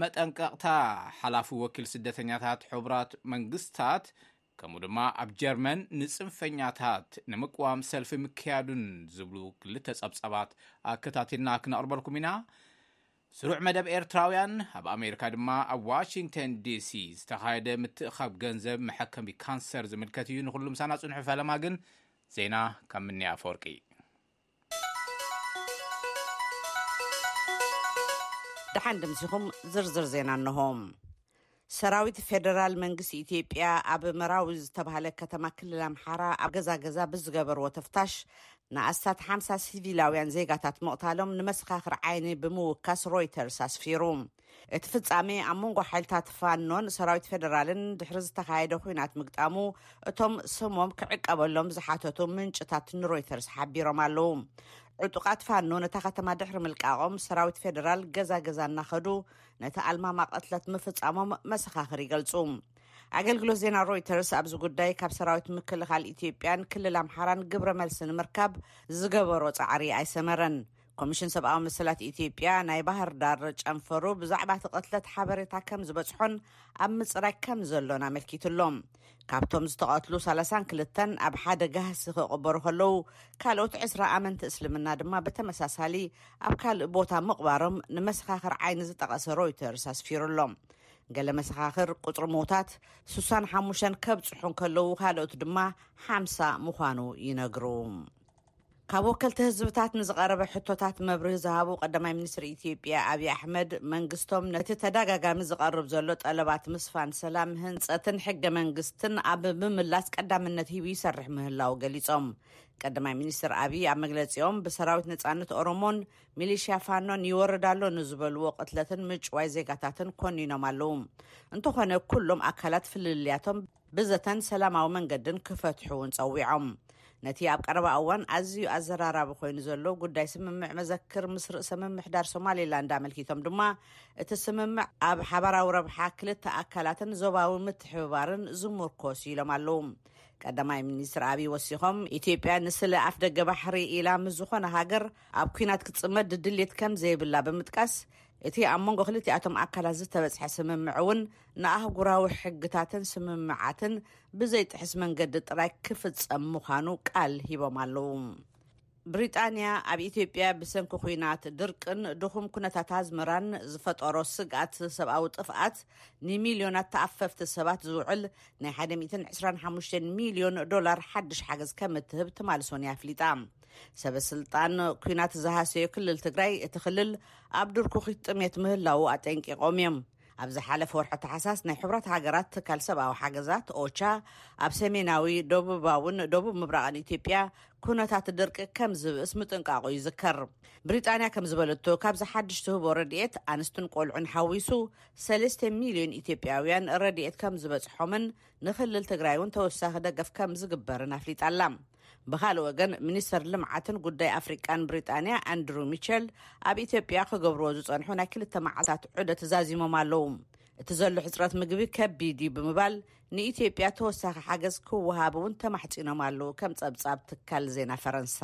መጠንቀቕታ ሓላፊ ወኪል ስደተኛታት ሕቡራት መንግስታት ከምኡ ድማ ኣብ ጀርመን ንጽንፈኛታት ንምቅዋም ሰልፊ ምክያዱን ዝብሉ ክልተ ጸብጻባት ኣከታቲልና ክነቕርበልኩም ኢና። ስሩዕ መደብ ኤርትራውያን ኣብ ኣሜሪካ ድማ ኣብ ዋሽንግተን ዲሲ ዝተኻየደ ምትእኻብ ገንዘብ መሐከሚ ካንሰር ዝምልከት እዩ። ንኹሉ ምሳና ጽንሑ ፈለማ ግን ዜና ካብ ምኒ ኣፈወርቂ። ደሓን ድምሲኹም ዝርዝር ዜና እነሆም ሰራዊት ፌደራል መንግስቲ ኢትዮጵያ ኣብ መራዊ ዝተባሃለ ከተማ ክልል ኣምሓራ ኣብ ገዛ ገዛ ብዝገበርዎ ተፍታሽ ንኣስታት ሓምሳ ሲቪላውያን ዜጋታት ምቕታሎም ንመሰኻኽር ዓይኒ ብምውካስ ሮይተርስ ኣስፊሩ እቲ ፍጻሜ ኣብ መንጎ ሓይልታት ፋኖን ሰራዊት ፌደራልን ድሕሪ ዝተኻየደ ኹናት ምግጣሙ እቶም ስሞም ክዕቀበሎም ዝሓተቱ ምንጭታት ንሮይተርስ ሓቢሮም ኣለዉ። ዕጡቓት ፋኖ ነታ ከተማ ድሕሪ ምልቃቖም ሰራዊት ፌደራል ገዛ ገዛ እናኸዱ ነቲ ኣልማማ ቐትለት ምፍጻሞም መሰኻኽር ይገልጹ። ኣገልግሎት ዜና ሮይተርስ ኣብዚ ጉዳይ ካብ ሰራዊት ምክልኻል ኢትዮጵያን ክልል ኣምሓራን ግብረ መልሲ ንምርካብ ዝገበሮ ጻዕሪ ኣይሰመረን። ኮሚሽን ሰብኣዊ መሰላት ኢትዮጵያ ናይ ባህር ዳር ጨንፈሩ ብዛዕባ እቲ ቐትለት ሓበሬታ ከም ዝበጽሖን ኣብ ምጽራይ ከም ዘሎን ኣመልኪቱሎ ካብቶም ዝተቐትሉ ሳላሳን ክልተን ኣብ ሓደ ጋህሲ ክቕበሩ ከለዉ ካልኦት ዕስራ ኣመንቲ እስልምና ድማ ብተመሳሳሊ ኣብ ካልእ ቦታ ምቕባሮም ንመሰኻኽር ዓይኒ ዝጠቐሰ ሮይተርስ ኣስፊሩሎ ገለ መሰኻኽር ቁፅሪ ምዉታት ስሳን ሓሙሽተን ከብፅሑ ከለዉ ካልኦት ድማ ሓምሳ ምዃኑ ይነግሩ ካብ ወከልቲ ህዝብታት ንዝቐረበ ሕቶታት መብርሂ ዝሃቡ ቀዳማይ ሚኒስትር ኢትዮጵያ ኣብዪ ኣሕመድ፣ መንግስቶም ነቲ ተደጋጋሚ ዝቐርብ ዘሎ ጠለባት ምስፋን ሰላም፣ ህንፀትን ሕገ መንግስትን ኣብ ምምላስ ቀዳምነት ሂቡ ይሰርሕ ምህላዉ ገሊፆም። ቀዳማይ ሚኒስትር ኣብዪ ኣብ መግለፂኦም ብሰራዊት ነፃነት ኦሮሞን ሚሊሽያ ፋኖን ይወርድ ኣሎ ንዝበልዎ ቅትለትን ምጭዋይ ዜጋታትን ኮኒኖም ኣለዉ። እንተኾነ ኩሎም ኣካላት ፍልልያቶም ብዘተን ሰላማዊ መንገድን ክፈትሑ እውን ፀዊዖም። ነቲ ኣብ ቀረባ እዋን ኣዝዩ ኣዘራራቢ ኮይኑ ዘሎ ጉዳይ ስምምዕ መዘክር ምስ ርእሰ ምምሕዳር ሶማሌላንድ ኣመልኪቶም ድማ እቲ ስምምዕ ኣብ ሓባራዊ ረብሓ ክልተ ኣካላትን ዞባዊ ምትሕብባርን ዝሙርኮስ እዩ ኢሎም ኣለዉ። ቀዳማይ ሚኒስትር ኣብይ ወሲኾም ኢትዮጵያ ንስለ ኣፍደገ ባሕሪ ኢላ ምስ ዝኾነ ሃገር ኣብ ኲናት ክትፅመድ ድሌት ከምዘይብላ ብምጥቃስ እቲ ኣብ መንጎ ክልቲኣቶም ኣካላት ዝተበፅሐ ስምምዕ እውን ንኣህጉራዊ ሕግታትን ስምምዓትን ብዘይጥሕስ መንገዲ ጥራይ ክፍጸም ምዃኑ ቃል ሂቦም ኣለዉ። ብሪጣንያ ኣብ ኢትዮጵያ ብሰንኪ ኲናት፣ ድርቅን ድኹም ኩነታት ኣዝመራን ዝፈጠሮ ስግኣት ሰብኣዊ ጥፍኣት ንሚልዮናት ተኣፈፍቲ ሰባት ዝውዕል ናይ ሓደ ሚእትን ዕስራን ሓሙሽተን ሚልዮን ዶላር ሓድሽ ሓገዝ ከም እትህብ ትማል ሰኑይ ኣፍሊጣ። ሰበስልጣን ኲናት ዝሃሰዮ ክልል ትግራይ እቲ ክልል ኣብ ድርኩኺት ጥሜት ምህላዉ ኣጠንቂቖም እዮም። ኣብ ዝሓለፈ ወርሒ ታሕሳስ ናይ ሕቡራት ሃገራት ትካል ሰብኣዊ ሓገዛት ኦቻ ኣብ ሰሜናዊ፣ ደቡባውን ደቡብ ምብራቕን ኢትዮጵያ ኩነታት ድርቂ ከም ዝብእስ ምጥንቃቑ ይዝከር። ብሪጣንያ ከም ዝበለቶ ካብዚ ሓድሽ ትህቦ ረድኤት ኣንስትን ቆልዑን ሓዊሱ ሰለስተ ሚልዮን ኢትዮጵያውያን ረድኤት ከም ዝበጽሖምን ንክልል ትግራይ እውን ተወሳኺ ደገፍ ከም ዝግበርን ኣፍሊጣ ኣላ። ብኻልእ ወገን ሚኒስተር ልምዓትን ጉዳይ ኣፍሪቃን ብሪጣንያ ኣንድሩ ሚቸል ኣብ ኢትዮጵያ ክገብርዎ ዝጸንሑ ናይ ክልተ መዓልታት ዑደት ዛዚሞም ኣለዉ። እቲ ዘሎ ሕጽረት ምግቢ ከቢድ እዩ ብምባል ንኢትዮጵያ ተወሳኺ ሓገዝ ክወሃብ እውን ተማሕጺኖም ኣለዉ ከም ጸብጻብ ትካል ዜና ፈረንሳ።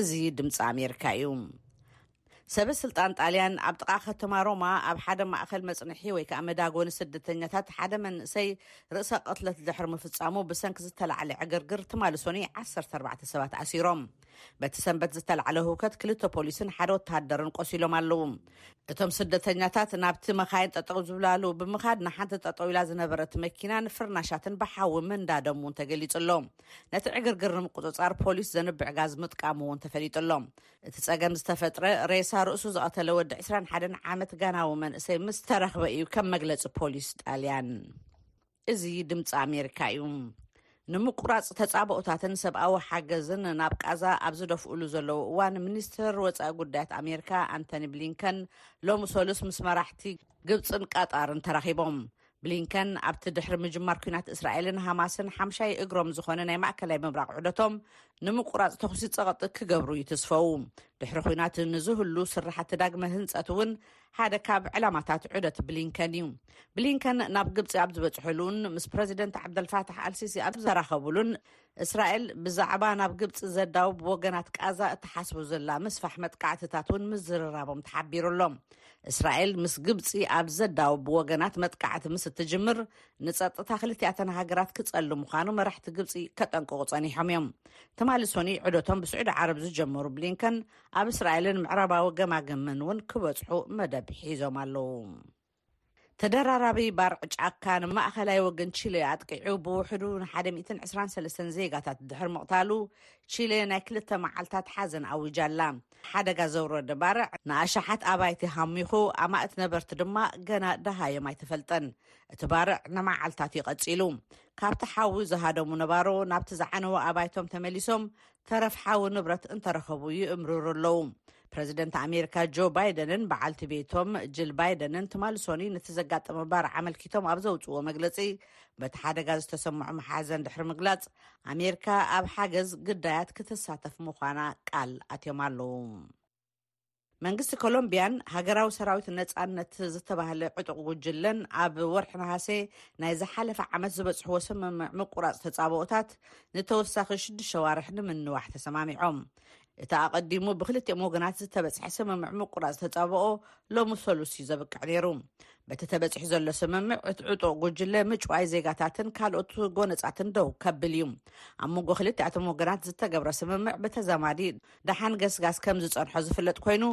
እዚ ድምፂ ኣሜሪካ እዩ። ሰበ ስልጣን ጣልያን ኣብ ጥቓ ከተማ ሮማ ኣብ ሓደ ማእኸል መፅንሒ ወይ ከዓ መዳጎኒ ስደተኛታት ሓደ መንእሰይ ርእሰ ቕትለት ድሕሪ ምፍፃሙ ብሰንኪ ዝተላዕለ ዕግርግር ትማሊ ሶኑይ ዓሰርተ ኣርባዕተ ሰባት ኣሲሮም። በቲ ሰንበት ዝተላዕለ ህውከት ክልተ ፖሊስን ሓደ ወተሃደርን ቆሲሎም ኣለው። እቶም ስደተኛታት ናብቲ መኻይን ጠጠው ዝብላሉ ብምኻድ ንሓንቲ ጠጠው ኢላ ዝነበረት መኪናን ፍርናሻትን ብሓዊ ምንዳዶም እውን ተገሊፁ ኣሎ። ነቲ ዕግርግር ንምቁፅፃር ፖሊስ ዘንብዕ ጋዝ ምጥቃሙ እውን ተፈሊጡ ኣሎ። እቲ ጸገም ዝተፈጥረ ሬሳ ርእሱ ዝቐተለ ወዲ ዕስራን ሓደን ዓመት ጋናዊ መንእሰይ ምስ ተረኽበ እዩ ከም መግለጺ ፖሊስ ጣልያን። እዚ ድምፂ ኣሜሪካ እዩ። ንምቁራፅ ተፃብኦታትን ሰብኣዊ ሓገዝን ናብ ቃዛ ኣብ ዝደፍእሉ ዘለዉ እዋን ሚኒስትር ወፃኢ ጉዳያት ኣሜሪካ ኣንቶኒ ብሊንከን ሎሚ ሰሉስ ምስ መራሕቲ ግብፅን ቃጣርን ተራኺቦም ብሊንከን ኣብቲ ድሕሪ ምጅማር ኩናት እስራኤልን ሃማስን ሓምሻይ እግሮም ዝኾነ ናይ ማእከላይ ምብራቕ ዑደቶም ንምቁራፅ ተኹሲ ፀቕጢ ክገብሩ ይትስፈው ድሕሪ ኩናት ንዝህሉ ስራሕቲ ዳግመ ህንፀት እውን ሓደ ካብ ዕላማታት ዑደት ብሊንከን እዩ ብሊንከን ናብ ግብፂ ኣብ ዝበፅሕሉን ምስ ፕረዚደንት ዓብደልፋታሕ ኣልሲሲ ኣብ ዘራኸብሉን እስራኤል ብዛዕባ ናብ ግብፂ ዘዳውብ ወገናት ቃዛ እትሓስቡ ዘላ ምስፋሕ መጥቃዕትታት እውን ምዝርራቦም ተሓቢሩ ኣሎ። እስራኤል ምስ ግብፂ ኣብ ዘዳውብ ወገናት መጥቃዕቲ ምስ እትጅምር ንፀጥታ ክልቲኣተን ሃገራት ክፀሉ ምዃኑ መራሕቲ ግብፂ ከጠንቅቑ ፀኒሖም እዮም። ትማሊ ሶኒ ዑደቶም ብስዑዲ ዓረብ ዝጀመሩ ብሊንከን ኣብ እስራኤልን ምዕራባዊ ገማግምን እውን ክበፅሑ መደብ ሒዞም ኣለዉ። ተደራራቢ ባርዕ ጫካ ንማእኸላይ ወገን ቺለ ኣጥቂዑ ብውሕዱ ንሓደ ሚእትን ዕስራን ሰለስተን ዜጋታት ድሕሪ ምቕታሉ ቺለ ናይ ክልተ መዓልታት ሓዘን ኣዊጃ ኣላ። ሓደጋ ዘውረደ ባርዕ ንኣሽሓት ኣባይቲ ሃሚኹ፣ ኣማእት ነበርቲ ድማ ገና ደሃዮም ኣይተፈልጠን። እቲ ባርዕ ንመዓልታት እዩ ቀፂሉ። ካብቲ ሓዊ ዝሃደሙ ነባሮ ናብቲ ዝዓነወ ኣባይቶም ተመሊሶም ተረፍ ሓዊ ንብረት እንተረኸቡ ይእምርሩ ኣለዉ። ፕረዚደንት ኣሜሪካ ጆ ባይደንን በዓልቲ ቤቶም ጅል ባይደንን ትማል ሶኒ ነቲ ዘጋጠመ ባርዕ ኣመልኪቶም ኣብ ዘውፅዎ መግለፂ በቲ ሓደጋ ዝተሰምዖም ሓዘን ድሕሪ ምግላፅ ኣሜሪካ ኣብ ሓገዝ ግዳያት ክትሳተፍ ምዃና ቃል ኣትዮም ኣለዉ። መንግስቲ ኮሎምቢያን ሃገራዊ ሰራዊት ነፃነት ዝተባህለ ዕጡቕ ጉጅለን ኣብ ወርሒ ነሃሰ ናይ ዝሓለፈ ዓመት ዝበፅሕዎ ስምምዕ ምቁራፅ ተፃብኦታት ንተወሳኺ ሽዱሽተ ሸዋርሕ ንምንዋሕ ተሰማሚዖም እቲ ኣቐዲሙ ብክልቲኦም ወገናት ዝተበፅሐ ስምምዕ ምቁራፅ ተፃብኦ ሎሚ ሰሉስ እዩ ዘብቅዕ ነይሩ በቲ ተበፂሑ ዘሎ ስምምዕ እቲ ዕጡቕ ጉጅለ ምጭዋይ ዜጋታትን ካልኦት ጎነፃትን ደው ከብል እዩ ኣብ መንጎ ክልቲኣቶም ወገናት ዝተገብረ ስምምዕ ብተዛማዲ ደሓን ገስጋስ ከም ዝጸንሖ ዝፍለጥ ኮይኑ፣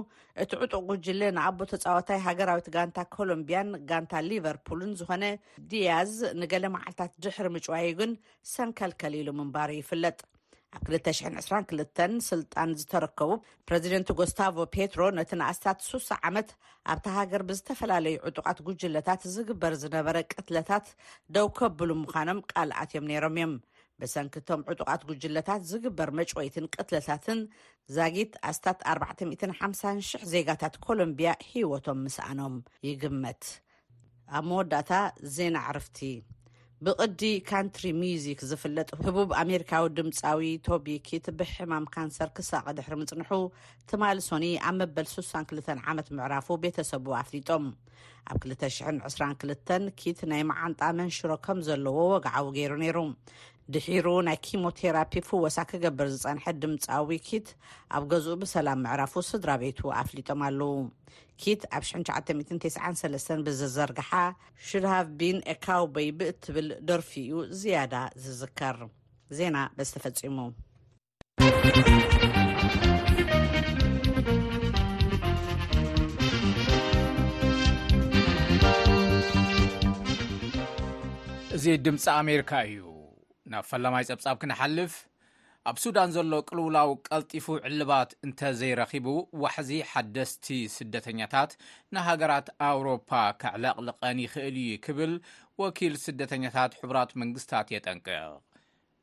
እቲ ዕጡቕ ጉጅለ ንኣቦ ተጻዋታይ ሃገራዊት ጋንታ ኮሎምብያን ጋንታ ሊቨርፑልን ዝኾነ ዲያዝ ንገለ መዓልታት ድሕሪ ምጭዋዩ ግን ሰንከልከል ኢሉ ምንባሩ ይፍለጥ። ኣብ 222 ስልጣን ዝተረከቡ ፕረዚደንት ጎስታቮ ፔትሮ ነቲ ንኣስታት ሱሳ ዓመት ኣብታ ሃገር ብዝተፈላለዩ ዕጡቓት ጉጅለታት ዝግበር ዝነበረ ቅትለታት ደው ከብሉ ምዃኖም ቃል ኣትዮም ነይሮም እዮም ብሰንኪ እቶም ዕጡቓት ጉጅለታት ዝግበር መጭወይትን ቅትለታትን ዛጊት ኣስታት ኣርባዕተ ሚእትን ሓምሳን ሽሕ ዜጋታት ኮሎምቢያ ህይወቶም ምስኣኖም ይግመት። ኣብ መወዳእታ ዜና ዕርፍቲ ብቕዲ ካንትሪ ሚዚክ ዝፍለጥ ህቡብ ኣሜሪካዊ ድምፃዊ ቶቢ ኪት ብሕማም ካንሰር ክሳቐ ድሕሪ ምጽንሑ ትማል ሶኒ ኣብ መበል 62 ዓመት ምዕራፉ ቤተሰቡ ኣፍሊጦም። ኣብ 222 ኪት ናይ መዓንጣ መንሽሮ ከም ዘለዎ ወግዓዊ ገይሩ ነይሩ ድሒሩ ናይ ኪሞቴራፒ ፍወሳ ክገብር ዝጸንሐ ድምፃዊ ኪት ኣብ ገዝኡ ብሰላም ምዕራፉ ስድራ ቤቱ ኣፍሊጦም ኣለዉ ኪት ኣብ 1993 ብዝዘርግሓ ሽድሃቭ ቢን ኤካውበይ ብእትብል ደርፊ እዩ ዝያዳ ዝዝከር ዜና በዝተፈጺሙ እዚ ድምፂ ኣሜሪካ እዩ ናብ ፈላማይ ፀብፃብ ክንሓልፍ ኣብ ሱዳን ዘሎ ቅልውላው ቀልጢፉ ዕልባት እንተ ዘይረኺቡ ዋሕዚ ሓደስቲ ስደተኛታት ንሃገራት ኣውሮፓ ከዕለቕልቐን ይኽእል እዩ ክብል ወኪል ስደተኛታት ሕቡራት መንግስታት የጠንቅቕ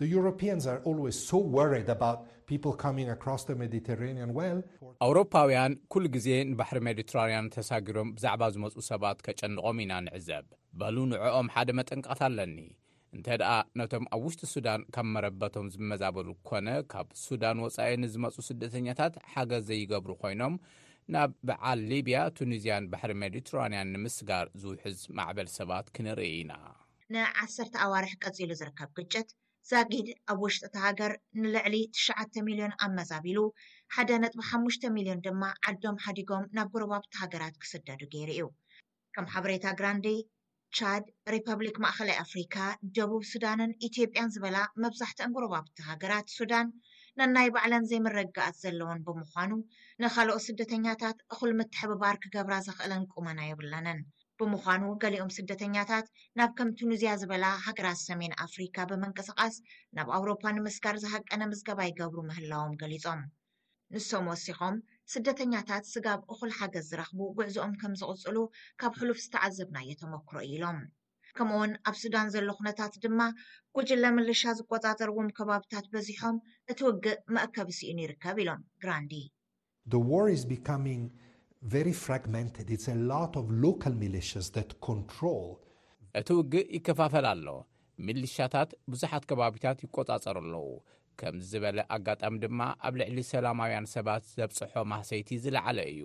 The Europeans are always so worried about people coming across the Mediterranean well. ኣውሮፓውያን ኩሉ ግዜ ንባሕሪ ሜዲትራንያን ተሳጊሮም ብዛዕባ ዝመጹ ሰባት ከጨንቖም ኢና ንዕዘብ። በሉ ንዕኦም ሓደ መጠንቀቕታ ኣለኒ። እንተ ደኣ ነቶም ኣብ ውሽጢ ሱዳን ካብ መረበቶም ዝመዛበሉ ኮነ ካብ ሱዳን ወጻኢ ንዝመጹ ስደተኛታት ሓገዝ ዘይገብሩ ኮይኖም ናብ በዓል ሊብያ፣ ቱኒዝያን ባሕሪ ሜዲትራንያን ንምስጋር ዝውሕዝ ማዕበል ሰባት ክንርኢ ኢና። ንዓሰርተ ኣዋርሕ ቀጺሉ ዝርከብ ግጭት ዛጊድ ኣብ ውሽጢ እታ ሃገር ንልዕሊ ትሽዓተ ሚልዮን ኣመዛቢሉ፣ ሓደ ነጥቢ ሓሙሽተ ሚልዮን ድማ ዓዶም ሓዲጎም ናብ ጎረባብቲ ሃገራት ክስደዱ ገይሩ እዩ። ከም ሓበሬታ ግራንዲ፣ ቻድ፣ ሪፐብሊክ ማእኸላይ ኣፍሪካ፣ ደቡብ ሱዳንን ኢትዮጵያን ዝበላ መብዛሕትኣን ጎረባብቲ ሃገራት ሱዳን ነናይ ባዕለን ዘይምርግጋኣት ዘለወን ብምዃኑ ንኻልኦት ስደተኛታት እኹል ምትሕብባር ክገብራ ዘኽእለን ቁመና የብለንን። ብምዃኑ ገሊኦም ስደተኛታት ናብ ከም ቱኒዝያ ዝበላ ሃገራት ሰሜን ኣፍሪካ ብምንቅስቓስ ናብ ኣውሮፓ ንምስጋር ዝሃቀነ ምዝገባ ይገብሩ ምህላዎም ገሊፆም። ንሶም ወሲኾም ስደተኛታት ስጋብ እኹል ሓገዝ ዝረኽቡ ጉዕዞኦም ከምዝቕፅሉ ካብ ሕሉፍ ዝተዓዘብናዮ ተመክሮ እዩ ኢሎም። ከምኡውን ኣብ ሱዳን ዘሎ ኩነታት ድማ ጉጅለ ምልሻ ዝቆፃፀርዎም ከባብታት በዚሖም እቲ ውግእ መእከቢ ስኢኑ ይርከብ ኢሎም ግራንዲ። The war is becoming very fragmented. It's a lot of local militias that control. እቲ ውግእ ይከፋፈል ኣሎ። ሚሊሻታት ብዙሓት ከባቢታት ይቆጻጸሩ ኣለዉ። ከምዚ ዝበለ ኣጋጣሚ ድማ ኣብ ልዕሊ ሰላማውያን ሰባት ዘብጽሖ ማህሰይቲ ዝለዓለ እዩ።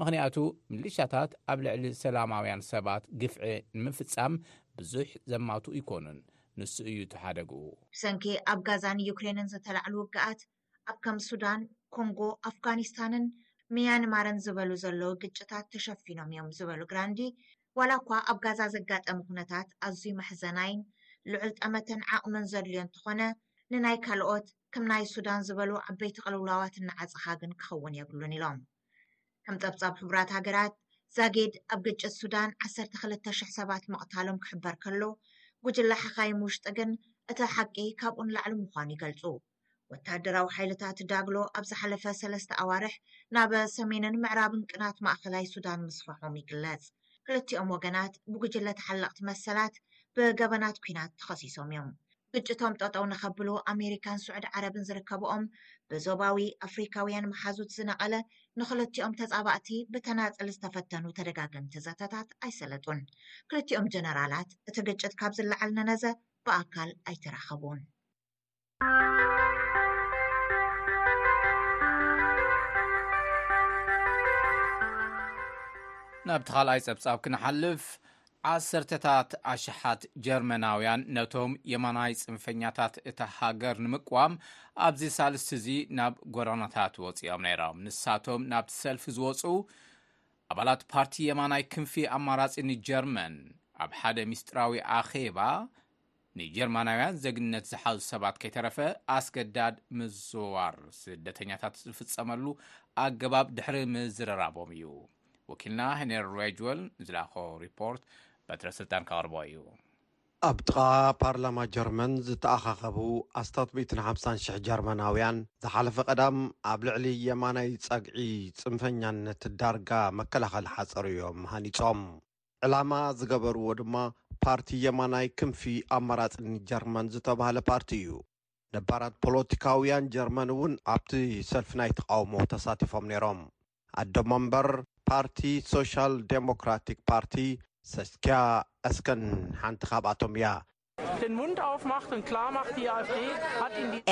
ምኽንያቱ ሚሊሻታት ኣብ ልዕሊ ሰላማውያን ሰባት ግፍዒ ንምፍጻም ብዙሕ ዘማትኡ ኣይኮኑን። ንሱ እዩ እቲ ሓደግኡ። ብሰንኪ ኣብ ጋዛን ዩክሬንን ዝተላዕሉ ውግኣት፣ ኣብ ከም ሱዳን፣ ኮንጎ፣ ኣፍጋኒስታንን ምያንማርን ዝበሉ ዘለዉ ግጭታት ተሸፊኖም እዮም ዝበሉ ግራንዲ፣ ዋላኳ ኣብ ጋዛ ዘጋጠመ ኩነታት ኣዝዩ መሕዘናይን ልዑል ጠመተን ዓቕምን ዘድልዮ እንተኾነ፣ ንናይ ካልኦት ከም ናይ ሱዳን ዝበሉ ዓበይቲ ቅልውላዋት እናዓጸኻ ግን ክኸውን የብሉን ኢሎም። ከም ጸብጻብ ሕቡራት ሃገራት፣ ዛጊድ ኣብ ግጭት ሱዳን ዓሰርተ ክልተ ሽሕ ሰባት ምቕታሎም ክሕበር ከሎ፣ ጉጅለ ሓኻይም ውሽጢ ግን እቲ ሓቂ ካብኡ ንላዕሊ ምዃኑ ይገልጹ። ወታደራዊ ሓይልታት ዳግሎ ኣብ ዝሓለፈ ሰለስተ ኣዋርሕ ናብ ሰሜንን ምዕራብን ቅናት ማእኸላይ ሱዳን ምስፋሖም ይግለፅ። ክልቲኦም ወገናት ብጉጅለ ተሓለቕቲ መሰላት ብገበናት ኲናት ተኸሲሶም እዮም። ግጭቶም ጠጠው ንኸብሉ ኣሜሪካን ስዑድ ዓረብን ዝርከብኦም ብዞባዊ ኣፍሪካውያን መሓዙት ዝነቐለ ንክልቲኦም ተፃባእቲ ብተናፅል ዝተፈተኑ ተደጋገምቲ ዘተታት ኣይሰለጡን። ክልቲኦም ጀነራላት እቲ ግጭት ካብ ዝለዓል ንነዘ ብኣካል ኣይተራኸቡን። ናብቲ ካልኣይ ጸብጻብ ክንሓልፍ ዓሰርተታት ኣሽሓት ጀርመናውያን ነቶም የማናይ ጽንፈኛታት እታ ሃገር ንምቅዋም ኣብዚ ሳልስቲ እዚ ናብ ጎዳናታት ወፂኦም ነይሮም ንሳቶም ናብቲ ሰልፊ ዝወፁ ኣባላት ፓርቲ የማናይ ክንፊ ኣማራፂ ንጀርመን ኣብ ሓደ ምስጢራዊ ኣኼባ ንጀርማናውያን ዘግነት ዝሓዙ ሰባት ከይተረፈ ኣስገዳድ ምዝውዋር ስደተኛታት ዝፍጸመሉ ኣገባብ ድሕሪ ምዝርራቦም እዩ። ወኪልና ሄነሪ ሬጅወል ንዝላኾ ሪፖርት በትረ ስልጣን ከቕርቦ እዩ። ኣብ ጥቓ ፓርላማ ጀርመን ዝተኣኻኸቡ ኣስታት ሚእትን ሓምሳን ሽሕ ጀርመናውያን፣ ዝሓለፈ ቀዳም ኣብ ልዕሊ የማናይ ጸግዒ ጽንፈኛነት ዳርጋ መከላኸሊ ሓጸር'ዮም ሃኒጾም። ዕላማ ዝገበርዎ ድማ ፓርቲ የማናይ ክንፊ ኣማራጺ ጀርመን ዝተባህለ ፓርቲ እዩ። ነባራት ፖለቲካውያን ጀርመን እውን ኣብቲ ሰልፊ ናይ ተቓውሞ ተሳቲፎም ነይሮም። ኣደ መንበር ፓርቲ ሶሻል ዴሞክራቲክ ፓርቲ ሰስኪያ ኤስከን ሓንቲ ካብኣቶም እያ።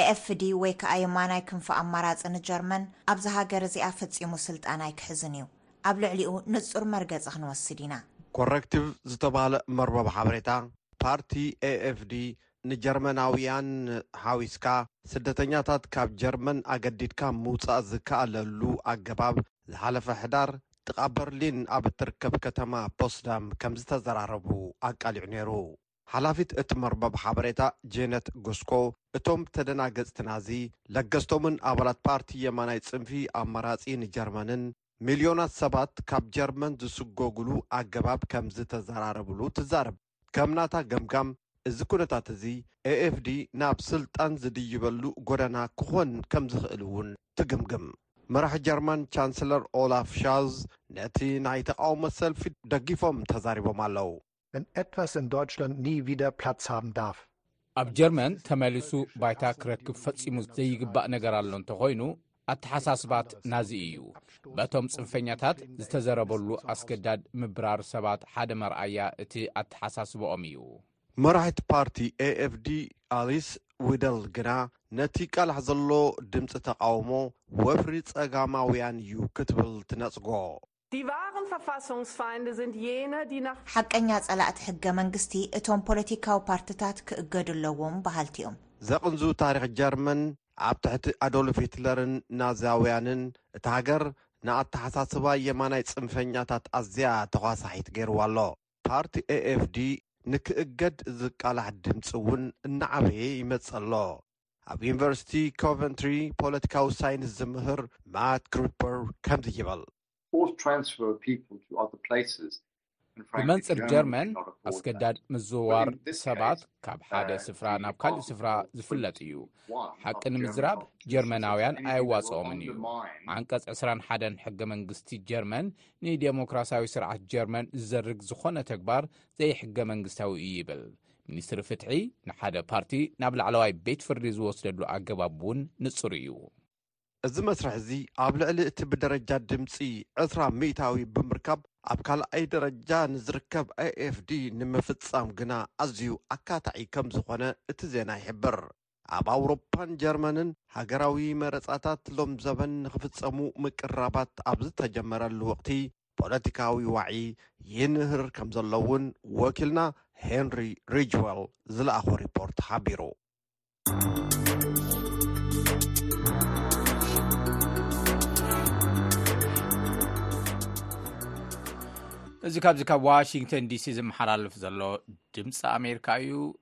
ኤኤፍዲ ወይ ከኣ የማናይ ክንፊ ኣማራጺ ንጀርመን ኣብዛ ሃገር እዚኣ ፈጺሙ ስልጣን ኣይክሕዝን እዩ። ኣብ ልዕሊኡ ንጹር መርገጺ ክንወስድ ኢና። ኮረክቲቭ ዝተባህለ መርበብ ሓበሬታ፣ ፓርቲ ኤኤፍዲ ንጀርመናውያን ሓዊስካ ስደተኛታት ካብ ጀርመን ኣገዲድካ ምውጻእ ዝከኣለሉ ኣገባብ ዝሓለፈ ሕዳር ጥቓ በርሊን ኣብ እትርከብ ከተማ ፖስዳም ከምዝተዘራረቡ ኣቃሊዑ ነይሩ። ሓላፊት እቲ መርበብ ሓበሬታ ጄነት ጉስኮ፣ እቶም ተደናገጽቲ ናዚ፣ ለገስቶምን ኣባላት ፓርቲ የማናይ ጽንፊ ኣማራጺ ንጀርመንን፣ ሚልዮናት ሰባት ካብ ጀርመን ዝስጎጉሉ ኣገባብ ከምዝተዘራረቡሉ ትዛረብ። ከም ናታ ገምጋም፣ እዚ ኩነታት እዚ ኤኤፍዲ ናብ ስልጣን ዝድይበሉ ጎደና ክኾን ከም ዝኽእል እውን ትግምግም። መራሒ ጀርመን ቻንስለር ኦላፍ ሻልዝ ነቲ ናይ ተቓውሞ ሰልፊ ደጊፎም ተዛሪቦም ኣለው። Wenn etwas in Deutschland nie wieder Platz haben darf. ኣብ ጀርመን ተመሊሱ ባይታ ክረክብ ፈጺሙ ዘይግባእ ነገር ኣሎ እንተኾይኑ፣ ኣተሓሳስባት ናዚ እዩ በቶም ጽንፈኛታት ዝተዘረበሉ ኣስገዳድ ምብራር ሰባት ሓደ መርኣያ እቲ ኣተሓሳስበኦም እዩ። መራሒት ፓርቲ AFD ኣሊስ ዊደል ግና ነቲ ይቃላሕ ዘሎ ድምጺ ተቓውሞ ወፍሪ ጸጋማውያን እዩ ክትብል ትነጽጎ። Die wahren Verfassungsfeinde sind jene, die nach. ሓቀኛ ፀላእቲ ሕገ መንግስቲ እቶም ፖለቲካዊ ፓርትታት ክእገዱ ኣለዎም በሃልቲ እዮም። ዘቕንዙ ታሪኽ ጀርመን ኣብ ትሕቲ ኣዶልፍ ሂትለርን ናዝያውያንን እታ ሃገር ንኣተሓሳስባ የማናይ ፅንፈኛታት ኣዝያ ተዃሳሒት ገይርዋ ኣሎ። ፓርቲ ኤኤፍዲ ንክእገድ ዝቃላሕ ድምፂ እውን እናዓበየ ይመፅእ ኣሎ። ኣብ ዩኒቨርሲቲ ኮቨንትሪ ፖለቲካዊ ሳይንስ ዝምህር ማት ክሩፐር ከምዚ ይብል። ብመንጽር ጀርመን ኣስገዳድ ምዝውዋር ሰባት ካብ ሓደ ስፍራ ናብ ካልእ ስፍራ ዝፍለጥ እዩ። ሓቂ ንምዝራብ ጀርመናውያን ኣየዋጽኦምን እዩ። ዓንቀጽ 21 ሕገ መንግስቲ ጀርመን ንዴሞክራሲያዊ ስርዓት ጀርመን ዝዘርግ ዝኾነ ተግባር ዘይሕገ መንግስታዊ እዩ ይብል። ሚኒስትሪ ፍትሒ ንሓደ ፓርቲ ናብ ላዕለዋይ ቤት ፍርዲ ዝወስደሉ ኣገባብ እውን ንጹር እዩ። እዚ መስርሕ እዚ ኣብ ልዕሊ እቲ ብደረጃ ድምጺ ዕስራ ሚእታዊ ብምርካብ ኣብ ካልኣይ ደረጃ ንዝርከብ AFD ንምፍጻም ግና ኣዝዩ ኣካታዒ ከምዝኾነ እቲ ዜና ይሕብር። ኣብ ኣውሮፓን ጀርመንን ሃገራዊ መረጻታት ሎምዘበን ንኽፍጸሙ ምቅርራባት ኣብ ዝተጀመረሉ ወቕቲ ፖለቲካዊ ዋዒ ይንህር ከምዘሎ'ውን ወኪልና ሄንሪ ሪጅወል ዝለኣኾ ሪፖርት ሓቢሩ። እዚ ካብዚ ካብ ዋሽንግተን ዲሲ ዝመሓላለፍ ዘሎ ድምፂ ኣሜሪካ እዩ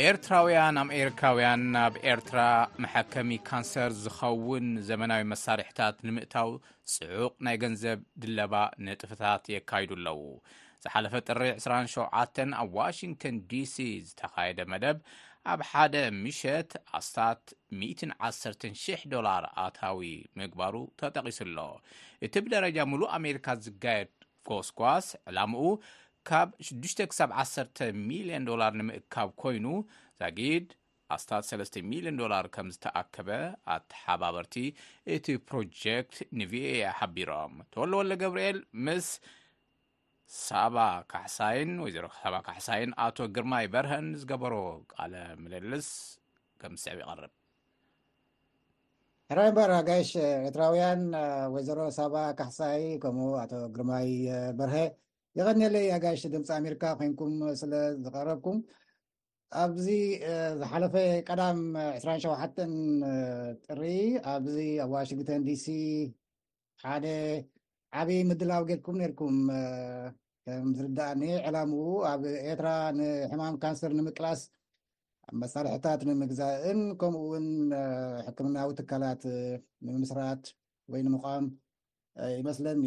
ኤርትራውያን ኣምኤሪካውያን ናብ ኤርትራ መሐከሚ ካንሰር ዝኸውን ዘመናዊ መሳርሕታት ንምእታው ጽዑቕ ናይ ገንዘብ ድለባ ንጥፍታት የካይዱ ኣለዉ። ዝሓለፈ ጥሪ 27 ኣብ ዋሽንግተን ዲሲ ዝተኻየደ መደብ ኣብ ሓደ ምሸት ኣስታት 110,000 ዶላር ኣታዊ ምግባሩ ተጠቒሱ ኣሎ። እቲ ብደረጃ ምሉእ ኣሜሪካ ዝጋየድ ጎስጓስ ዕላምኡ ካብ 6 ክሳብ 10 ሚልዮን ዶላር ንምእካብ ኮይኑ ዛጊድ ኣስታት 3 ሚልዮን ዶላር ከም ዝተኣከበ ኣተሓባበርቲ እቲ ፕሮጀክት ንቪኦኤ ሓቢሮም ተወለ ወለ ገብርኤል ምስ ሳባ ካሕሳይን ወይዘሮ ሳባ ካሕሳይን ኣቶ ግርማይ በርሀን ዝገበሮ ቃለ ምልልስ ከም ዝስዕብ ይቐርብ። ሕራይ እምበር ኣጋይሽ ኤርትራውያን ወይዘሮ ሳባ ካሕሳይ ከምኡ ኣቶ ግርማይ በርሀ የቐንየለይ ኣጋይሽ ድምፂ ኣሜሪካ ኮንኩም ስለ ዝቐረብኩም ኣብዚ ዝሓለፈ ቀዳም 27 ጥሪ ኣብዚ ኣብ ዋሽንግተን ዲሲ ሓደ ዓብይ ምድላው ጌርኩም ነርኩም ከምዝርዳእኒ ዕላምኡ ኣብ ኤርትራ ንሕማም ካንሰር ንምቅላስ መሳርሕታት ንምግዛእን ከምኡ እውን ሕክምናዊ ትካላት ንምስራት ወይ ንምቋም ይመስለኒ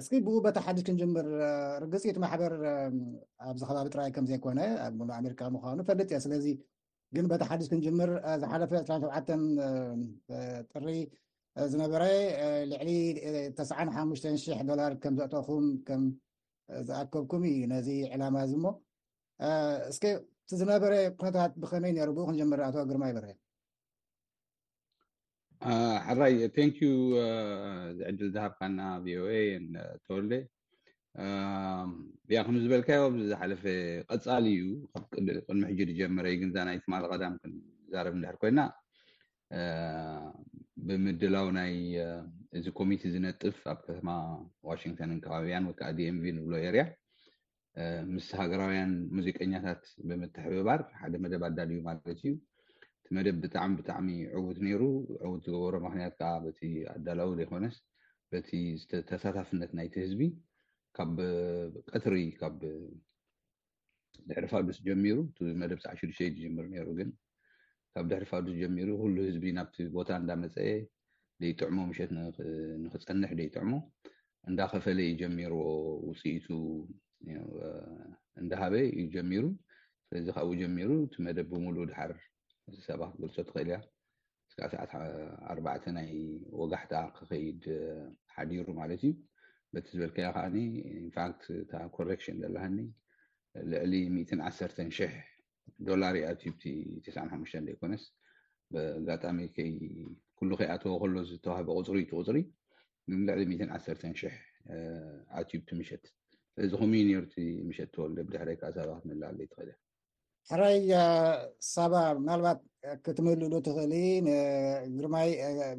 እስኪ ብኡ በታ ሓድሽ ክንጅምር ርግፂት ማሕበር ኣብዚ ከባቢ ጥራይ ከምዘይኮነ ኣብ ሙሉ ኣሜሪካ ምኳኑ ፈልጥ እየ ስለዚ ግን በቲ ሓድሽ ክንጅምር ዝሓለፈ 27 ጥሪ ዝነበረ ልዕሊ 95 ሽሕ ዶላር ከም ዘእተኹም ከም ዝኣከብኩም እዩ ነዚ ዕላማ እዚ እሞ እስከ እቲ ዝነበረ ኩነታት ብኸመይ ነይሩ ብኡ ክንጀምር ኣቶ ግርማ ይበረ ሕራይ ቴንክ ዩ ዝዕድል ዝሃብካና ቪኦኤ ተወልደ ያ ከም ዝበልካዮ ኣብዚ ዝሓለፈ ቀፃሊ እዩ ቅድሚ ሕጂ ዝጀመረ እዩ ግን እዛ ናይ ትማሊ ቀዳም ክንዛረብ እንድሕር ኮይና ብምድላው ናይ እዚ ኮሚቴ ዝነጥፍ ኣብ ከተማ ዋሽንግተንን ከባቢያን ወይከዓ ዲኤምቪ ንብሎ ኤርያ ምስ ሃገራውያን ሙዚቀኛታት ብምትሕብባር ሓደ መደብ ኣዳልዩ ማለት እዩ እቲ መደብ ብጣዕሚ ብጣዕሚ ዕውት ነይሩ ዕውት ዝገበሮ ምክንያት ከዓ በቲ ኣዳላዊ ዘይኮነስ በቲ ተሳታፍነት ናይቲ ህዝቢ ካብ ቀትሪ ካብ ድሕሪ ፋዱስ ጀሚሩ እቲ መደብ ሰዓ ሽዱሽተ እዩ ዝጀምር ነይሩ ግን ካብ ድሕሪ ፋዱስ ጀሚሩ ኩሉ ህዝቢ ናብቲ ቦታ እንዳመፀኤ ደይጥዕሞ ምሸት ንክፀንሕ ደይጥዕሞ እንዳከፈለ እዩ ጀሚርዎ ውፅኢቱ እንዳሃበ እዩ ጀሚሩ ስለዚ ካብኡ ጀሚሩ እቲ መደብ ብምሉእ ድሓር ሰባ ክገልፆ ትኽእል እያ እስካዕ ሰዓት ኣርባዕተ ናይ ወጋሕታ ክኸይድ ሓዲሩ ማለት እዩ በቲ ዝበልካዮ ከዓ ኢንፋክት እታ ኮሬክሽን ዘለሃኒ ልዕሊ ሚእትን ዓሰርተን ሽሕ ዶላር ይኣትዩ እቲ ትስዓን ሓሙሽተን ዘይኮነስ ብኣጋጣሚ ከይ ኩሉ ከይኣተወ ከሎ ዝተዋህበ ቁፅሪ እቲ ቁፅሪ ልዕሊ ሚትን ዓሰርተን ሽሕ ኣትዩ እቲ ምሸት ስለዚ ከምኡ ነይሩ እቲ ምሸት ተወልደ ብድሕረይ ከዓ ሳባ ክትመላኣለ ይትኽእል እያ ሕራይ ሳባ ምናልባት ክትምልእሉ ትኽእሊ ግርማይ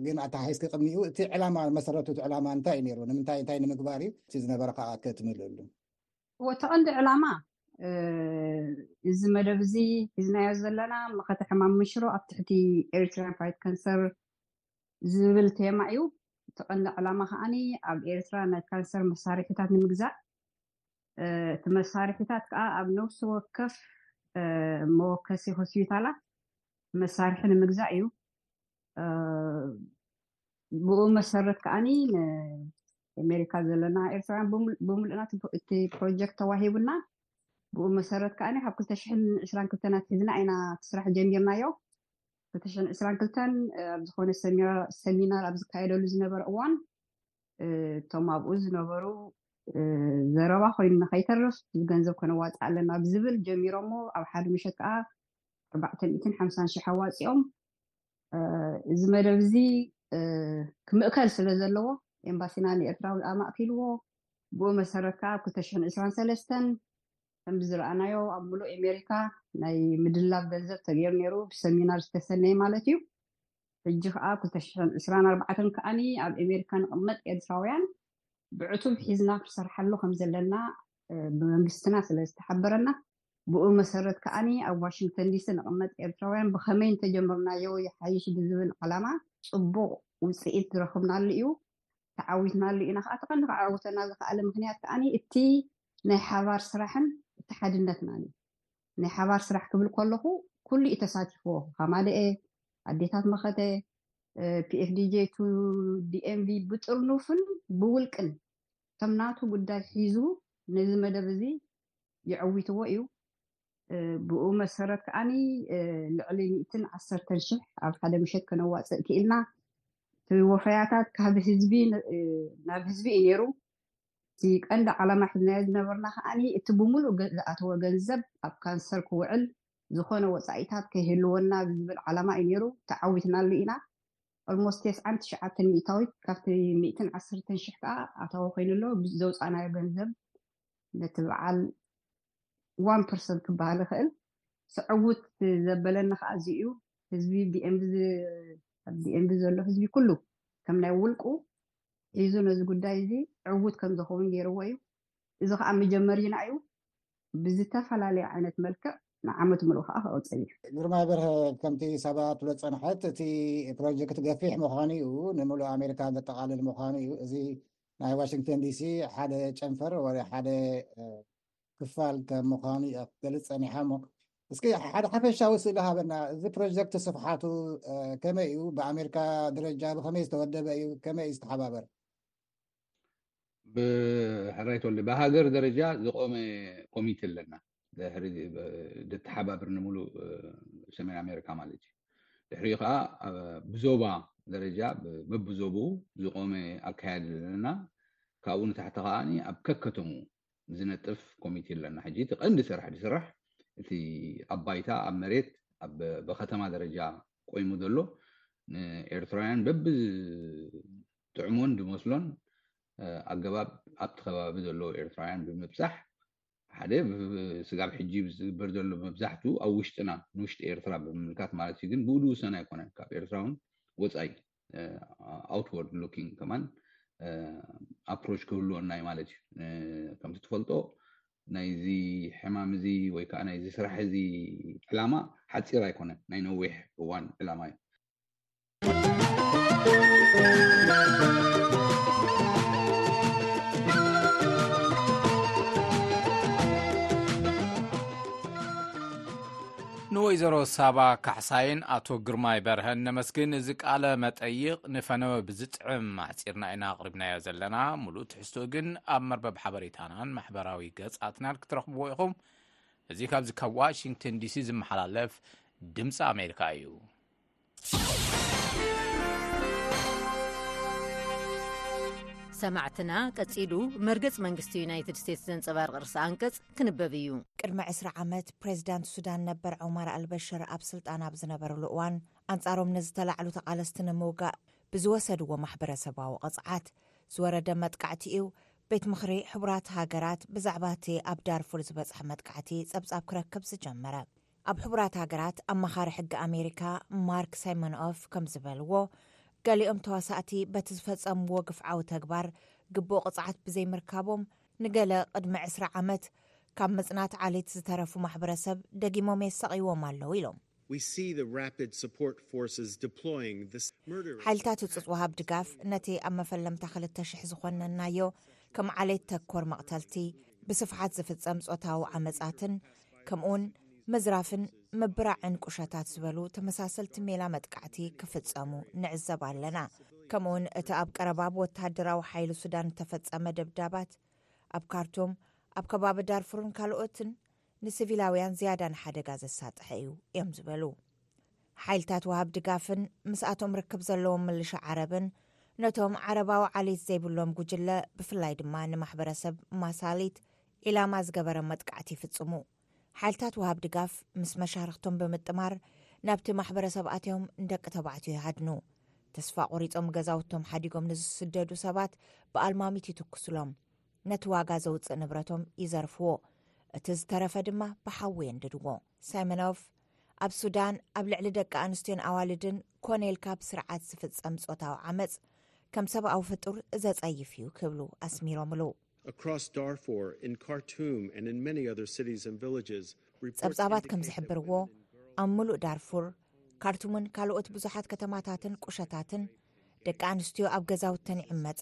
ግን ኣተሓሒዝኪ ቅድሚኡ እቲ ዕላማ መሰረቱ እቲ ዕላማ እንታይ እዩ ነይሩ ንምንታይ እንታይ ንምግባር እዩ እቲ ዝነበረ ከዓ ክትምልእሉ እቲ ቀንዲ ዕላማ እዚ መደብ እዚ ሒዝናዮ ዘለና መኸተ ሕማም ምንሽሮ ኣብ ትሕቲ ኤሪትሪያን ፋይት ካንሰር ዝብል ቴማ እዩ እቲ ቀንዲ ዕላማ ከዓ ኣብ ኤርትራ ናይ ካንሰር መሳርሒታት ንምግዛእ እቲ መሳርሒታት ከዓ ኣብ ነብሲ ወከፍ መወከሲ ሆስፒታላት መሳርሒ ንምግዛእ እዩ ብኡ መሰረት ከዓኒ ንኣሜሪካ ዘለና ኤርትራውያን ብምሉእና እቲ ፕሮጀክት ተዋሂቡና ብኡ መሰረት ከዓኒ ካብ ክልተ ሽሕን ዕስራን ክልተን ኣትሒዝና ኢና እቲ ስራሕ ጀሚርናዮ ክልተ ሽሕን ዕስራን ክልተን ኣብ ዝኾነ ሰሚናር ኣብ ዝካየደሉ ዝነበረ እዋን እቶም ኣብኡ ዝነበሩ ዘረባ ኮይኑ ንከይተርፍ ገንዘብ ከነዋፅእ ኣለና ብዝብል ጀሚሮሞ ኣብ ሓደ ምሸት ከዓ ኣርባዕተ ሚእትን ሓምሳን ሽሕ ኣዋፂኦም እዚ መደብ እዚ ክምእከል ስለ ዘለዎ ኤምባሲና ንኤርትራዊ ኣማእኪልዎ ብኡ መሰረት ከዓ ኣብ ክልተ ሽሕን ዕስራን ሰለስተን ከምዚ ዝረኣናዮ ኣብ ምሉእ ኣሜሪካ ናይ ምድላብ ገንዘብ ተገይሩ ነይሩ ብሰሚናር ዝተሰነየ ማለት እዩ ሕጂ ከዓ ኣብ ክልተ ሽሕን ዕስራን ኣርባዕተን ከዓኒ ኣብ ኣሜሪካ ንቕመጥ ኤርትራውያን ብዕቱብ ሒዝና ክሰርሓሉ ከም ዘለና ብመንግስትና ስለ ዝተሓበረና ብኡ መሰረት ከኣ ኣብ ዋሽንግተን ዲሲ ንቕመጥ ኤርትራውያን ብኸመይ እንተጀመርናዮ ይሓይሽ ብዝብል ዓላማ ጽቡቕ ውጽኢት ዝረኽብናሉ እዩ። ተዓዊትናሉ ኢና ከኣ። እቲ ቀንዲ ከዓውተና ዝኸኣለ ምኽንያት ከኣ እቲ ናይ ሓባር ስራሕን እቲ ሓድነትናን እዩ። ናይ ሓባር ስራሕ ክብል ከለኹ ኩሉ እዩ ተሳቲፍዎ፣ ሃማደኤ፣ ኣዴታት መኸተ፣ ፒኤፍዲጄ ቱ ዲኤምቪ ብጥርኑፍን ብውልቅን ከም ናቱ ጉዳይ ሒዙ ነዚ መደብ እዚ የዕዊትዎ እዩ። ብኡ መሰረት ከኣኒ ልዕሊ ሚእትን ዓሰርተን ሽሕ ኣብ ሓደ ምሸት ከነዋፅእ ክኢልና። እቲ ወፈያታት ካብ ህዝቢ ናብ ህዝቢ እዩ ነይሩ። እቲ ቀንዲ ዓላማ ሒዝናዮ ዝነበርና ከኣኒ እቲ ብምሉእ ዝኣተወ ገንዘብ ኣብ ካንሰር ክውዕል ዝኾነ ወፃኢታት ከይህልወና ብዝብል ዓላማ እዩ ነይሩ። ተዓዊትናሉ ኢና። ኦልሞስት ቴስዓን ትሽዓተን ሚእታዊት ካብቲ ሚእትን ዓሰርተን ሽሕ ከዓ ኣታዊ ኮይኑ ኣሎ። ዘውፃእናዮ ገንዘብ ነቲ በዓል ዋን ፐርሰንት ክበሃል ይኽእል ስዕውት ዘበለኒ ከዓ እዚ እዩ ህዝቢ ዲኤምቢ ዘሎ ህዝቢ ኩሉ ከም ናይ ውልቁ ሒዙ ነዚ ጉዳይ እዚ ዕውት ከም ዝኸውን ገይርዎ እዩ እዚ ከዓ መጀመሪና እዩ ብዝተፈላለየ ዓይነት መልክዕ ንዓመት ምሉእ ከዓ ክቕፅል እዩ ግርማይ በርሀ ከምቲ ሳባ ትብሎ ፀንሐት እቲ ፕሮጀክት ገፊሕ ምዃኑ እዩ ንምሉእ ኣሜሪካ ዘጠቓልል ምዃኑ እዩ እዚ ናይ ዋሽንግተን ዲሲ ሓደ ጨንፈር ወይ ሓደ ክፋል ከም ምዃኑ እያ ክትገልፅ ፀኒሓ እሞ እስኪ ሓደ ሓፈሻዊ ስእሊ ሃበና እዚ ፕሮጀክት ስፍሓቱ ከመይ እዩ ብኣሜሪካ ደረጃ ብከመይ ዝተወደበ እዩ ከመይ እዩ ዝተሓባበረ ብሕራይ ተወልደ ብሃገር ደረጃ ዝቆመ ኮሚቴ ኣለና ድሕሪ ድተሓባብር ንምሉእ ሰሜን ኣሜሪካ ማለት እዩ ድሕሪኡ ከዓ ብዞባ ደረጃ በብዞቡ ዝቆመ ኣካያድ ዘለና ካብኡ ንታሕቲ ከዓ ኣብ ከከተሙ ዝነጥፍ ኮሚቴ ኣለና ሕጂ እቲ ቀንዲ ስራሕ ዝስራሕ እቲ ኣብ ባይታ ኣብ መሬት ኣብ በከተማ ደረጃ ቆይሙ ዘሎ ንኤርትራውያን በቢ ጥዕሙን ዝመስሎን ኣገባብ ኣብቲ ከባቢ ዘለዎ ኤርትራውያን ብምብፃሕ ሓደ ስጋብ ሕጂ ዝግበር ዘሎ መብዛሕቱ ኣብ ውሽጥና ንውሽጢ ኤርትራ ብምምልካት ማለት እዩ ግን ብኡ ድውሰን ኣይኮነን ካብ ኤርትራ እውን ወፃኢ ኣውትወርድ ሉኪንግ ከማን ኣፕሮች ክህልወና እዩ ማለት እዩ ከምቲ ትፈልጦ ናይዚ ሕማም እዚ ወይ ከዓ ናይዚ ስራሕ እዚ ዕላማ ሓፂር ኣይኮነን ናይ ነዊሕ እዋን ዕላማ እዩ ንወይዘሮ ሳባ ካሕሳይን ኣቶ ግርማይ በርሀን ነመስግን እዚ ቃለ መጠይቕ ንፈነወ ብዝጥዕም ኣሕፂርና ኢና ኣቕሪብናዮ ዘለና ሙሉእ ትሕዝቶ ግን ኣብ መርበብ ሓበሬታናን ማሕበራዊ ገፃትናን ክትረኽብዎ ኢኹም እዚ ካብዚ ካብ ዋሽንግተን ዲሲ ዝመሓላለፍ ድምፂ ኣሜሪካ እዩ ሰማዕትና ቀጺሉ መርገጽ መንግስቲ ዩናይትድ ስቴትስ ዘንጸባርቂ ርስ ኣንቀጽ ክንበብ እዩ ቅድሚ 2ስራ ዓመት ፕሬዚዳንት ሱዳን ነበር ዑማር ኣልበሽር ኣብ ስልጣን ኣብ ዝነበርሉ እዋን ኣንጻሮም ንዝተላዕሉ ተቓለስቲ ንምውጋእ ብዝወሰድዎ ማሕበረሰባዊ ቕፅዓት ዝወረደ መጥቃዕቲ እዩ ቤት ምኽሪ ሕቡራት ሃገራት ብዛዕባ እቲ ኣብ ዳርፉር ዝበፅሐ መጥቃዕቲ ፀብፃብ ክረክብ ዝጀመረ ኣብ ሕቡራት ሃገራት ኣማኻሪ ሕጊ ኣሜሪካ ማርክ ሳይሞንኦፍ ከም ዝበልዎ፣ ገሊኦም ተዋሳእቲ በቲ ዝፈጸምዎ ግፍዓዊ ተግባር ግቡእ ቅጽዓት ብዘይምርካቦም ንገለ ቅድሚ ዕስራ ዓመት ካብ ምጽናት ዓሌት ዝተረፉ ማሕበረሰብ ደጊሞም የሳቕይዎም ኣለዉ ኢሎም። ሓይልታት ህጹጽ ወሃብ ድጋፍ ነቲ ኣብ መፈለምታ ክልተ ሽሕ ዝኾነንናዮ ከም ዓሌት ተኮር መቕተልቲ፣ ብስፍሓት ዝፍጸም ጾታዊ ዓመጻትን ከምኡውን ምዝራፍን ምብራዕን ቁሸታት ዝበሉ ተመሳሰልቲ ሜላ መጥቃዕቲ ክፍጸሙ ንዕዘብ ኣለና። ከምኡውን እቲ ኣብ ቀረባ ብወተሃደራዊ ሓይሊ ሱዳን እተፈጸመ ደብዳባት ኣብ ካርቱም፣ ኣብ ከባቢ ዳርፉርን ካልኦትን ንስቪላውያን ዝያዳ ንሓደጋ ዘሳጥሐ እዩ እዮም ዝበሉ። ሓይልታት ወሃብ ድጋፍን ምስኣቶም ርክብ ዘለዎም ምልሻ ዓረብን ነቶም ዓረባዊ ዓሌት ዘይብሎም ጉጅለ ብፍላይ ድማ ንማሕበረሰብ ማሳሊት ዒላማ ዝገበረ መጥቃዕቲ ይፍጽሙ። ሓይልታት ወሃብ ድጋፍ ምስ መሻርኽቶም ብምጥማር ናብቲ ማሕበረሰብ ኣትዮም ንደቂ ተባዕትዮ ይሃድኑ። ተስፋ ቖሪጾም ገዛውቶም ሓዲጎም ንዝስደዱ ሰባት ብኣልማሚት ይትኩስሎም። ነቲ ዋጋ ዘውጽእ ንብረቶም ይዘርፍዎ። እቲ ዝተረፈ ድማ ብሓዊ የንድድዎ። ሳይመኖቭ ኣብ ሱዳን ኣብ ልዕሊ ደቂ ኣንስትዮን ኣዋልድን ኮነ ኢልካ ብ ስርዓት ዝፍጸም ጾታዊ ዓመጽ ከም ሰብኣዊ ፍጡር ዘጸይፍ እዩ ክብሉ ኣስሚሮምሉ። ጸብጻባት ከም ዝሕብርዎ ኣብ ምሉእ ዳርፉር፣ ካርቱምን ካልኦት ብዙሓት ከተማታትን ቁሸታትን ደቂ ኣንስትዮ ኣብ ገዛውተን ይዕመጻ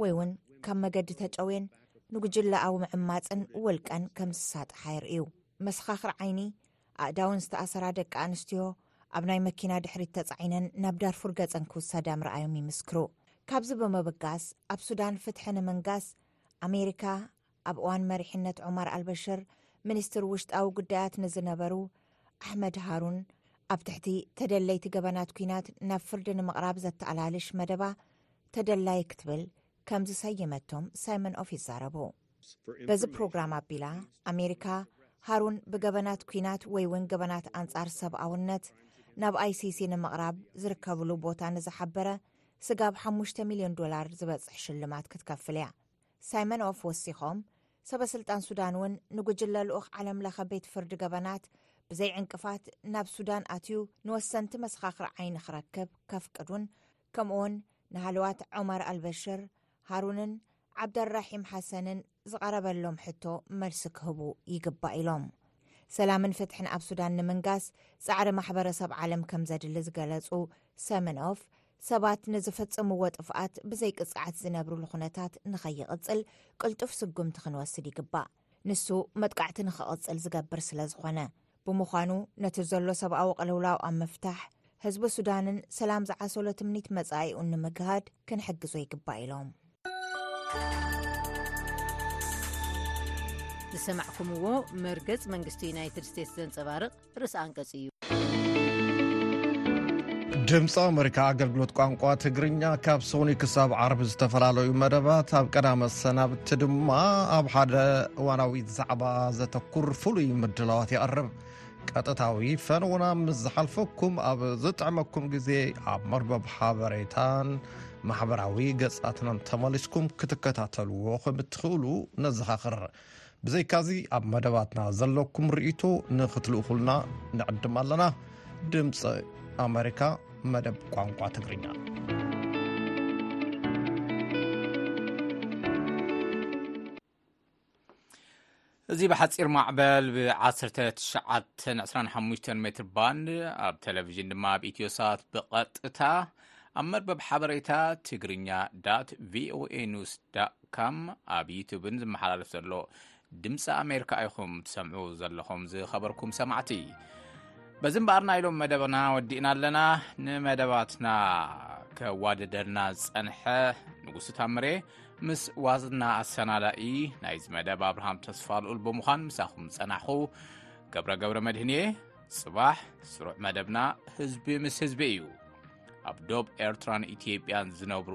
ወይ እውን ካብ መገዲ ተጨውየን ንጉጅለኣዊ ምዕማጽን ውልቀን ከም ዝሳጥሓ የርእዩ። መሰኻኽር ዓይኒ ኣእዳወን ዝተኣሰራ ደቂ ኣንስትዮ ኣብ ናይ መኪና ድሕሪት ተጻዒነን ናብ ዳርፉር ገጸን ክውሰዳ ምርኣዮም ይምስክሩ። ካብዚ ብምብጋስ ኣብ ሱዳን ፍትሒ ንምንጋስ ኣሜሪካ ኣብ እዋን መሪሕነት ዑማር ኣልበሽር ሚኒስትር ውሽጣዊ ጉዳያት ንዝነበሩ ኣሕመድ ሃሩን ኣብ ትሕቲ ተደለይቲ ገበናት ኲናት ናብ ፍርዲ ንምቕራብ ዘተኣላልሽ መደባ ተደላይ ክትብል ከም ዝሰየመቶም ሳይመን ኦፍ ይዛረቡ። በዚ ፕሮግራም ኣቢላ ኣሜሪካ ሃሩን ብገበናት ኲናት ወይ እውን ገበናት ኣንጻር ሰብኣውነት ናብ ኣይሲሲ ንምቕራብ ዝርከብሉ ቦታ ንዝሓበረ ስጋብ 5 ሚልዮን ዶላር ዝበፅሕ ሽልማት ክትከፍል እያ ሳይመን ኦፍ ወሲኾም ሰበስልጣን ሱዳን እውን ንጉጅለ ልኡኽ ዓለም ለኸ ቤት ፍርዲ ገበናት ብዘይ ዕንቅፋት ናብ ሱዳን ኣትዩ ንወሰንቲ መሰኻኽሪ ዓይኒ ክረክብ ከፍቅዱን ከምኡውን ንሃለዋት ዖማር ኣልበሽር ሃሩንን ዓብዳልራሒም ሓሰንን ዝቐረበሎም ሕቶ መልሲ ክህቡ ይግባእ ኢሎም። ሰላምን ፍትሕን ኣብ ሱዳን ንምንጋስ ጻዕሪ ማሕበረሰብ ዓለም ከም ዘድሊ ዝገለጹ ሰምኖፍ ሰባት ንዝፍጽምዎ ጥፍኣት ብዘይቅጽዓት ዝነብርሉ ኩነታት ንኸይቕጽል ቅልጡፍ ስጉምቲ ክንወስድ ይግባእ ንሱ መጥቃዕቲ ንክቕጽል ዝገብር ስለ ዝኾነ ብምዃኑ ነቲ ዘሎ ሰብኣዊ ቕልውላው ኣብ ምፍታሕ ህዝቢ ሱዳንን ሰላም ዝዓሰሎ ትምኒት መጻኢኡን ንምግሃድ ክንሕግዞ ይግባእ ኢሎም። ዝሰማዕኩምዎ መርገጽ መንግስቲ ዩናይትድ ስቴትስ ዘንጸባርቕ ርእሲ ኣንቀጽ እዩ። ድምፂ ኣመሪካ ኣገልግሎት ቋንቋ ትግርኛ ካብ ሶኒ ክሳብ ዓርቢ ዝተፈላለዩ መደባት ኣብ ቀዳመ ሰናብቲ ድማ ኣብ ሓደ እዋናዊት ዛዕባ ዘተኩር ፍሉይ ምድላዋት ይቐርብ ቀጥታዊ ፈንውና ምስ ዝሓልፈኩም ኣብ ዝጥዕመኩም ግዜ ኣብ መርበብ ሓበሬታን ማሕበራዊ ገጻትናን ተመሊስኩም ክትከታተልዎ ከም እትኽእሉ ነዘኻኽር ብዘይካዚ ኣብ መደባትና ዘለኩም ርእቶ ንክትልእኹልና ንዕድም ኣለና ድምፂ ኣመሪካ መደብ ቋንቋ ትግርኛ እዚ ብሓፂር ማዕበል ብ1925 ሜትር ባንድ ኣብ ቴሌቭዥን ድማ ኣብ ኢትዮሳት ብቐጥታ ኣብ መርበብ ሓበሬታ ትግርኛ ዳት ቪኦኤ ኒውስ ዳት ካም ኣብ ዩቱብን ዝመሓላለፍ ዘሎ ድምፂ ኣሜሪካ ኢኹም ትሰምዑ ዘለኹም ዝኸበርኩም ሰማዕቲ በዚ እምበኣር ናይ ኢሎም መደብና ወዲእና ኣለና ንመደባትና ከዋደደና ዝጸንሐ ንጉሱ ታምሬ ምስ ዋዝና ኣሰናዳኢ ናይዚ መደብ ኣብርሃም ተስፋ ልኡል ብምዃን ምሳኹም ዝጸናሑ ገብረ ገብረ መድህን እየ ጽባሕ ስሩዕ መደብና ህዝቢ ምስ ህዝቢ እዩ ኣብ ዶብ ኤርትራን ኢትዮጵያን ዝነብሩ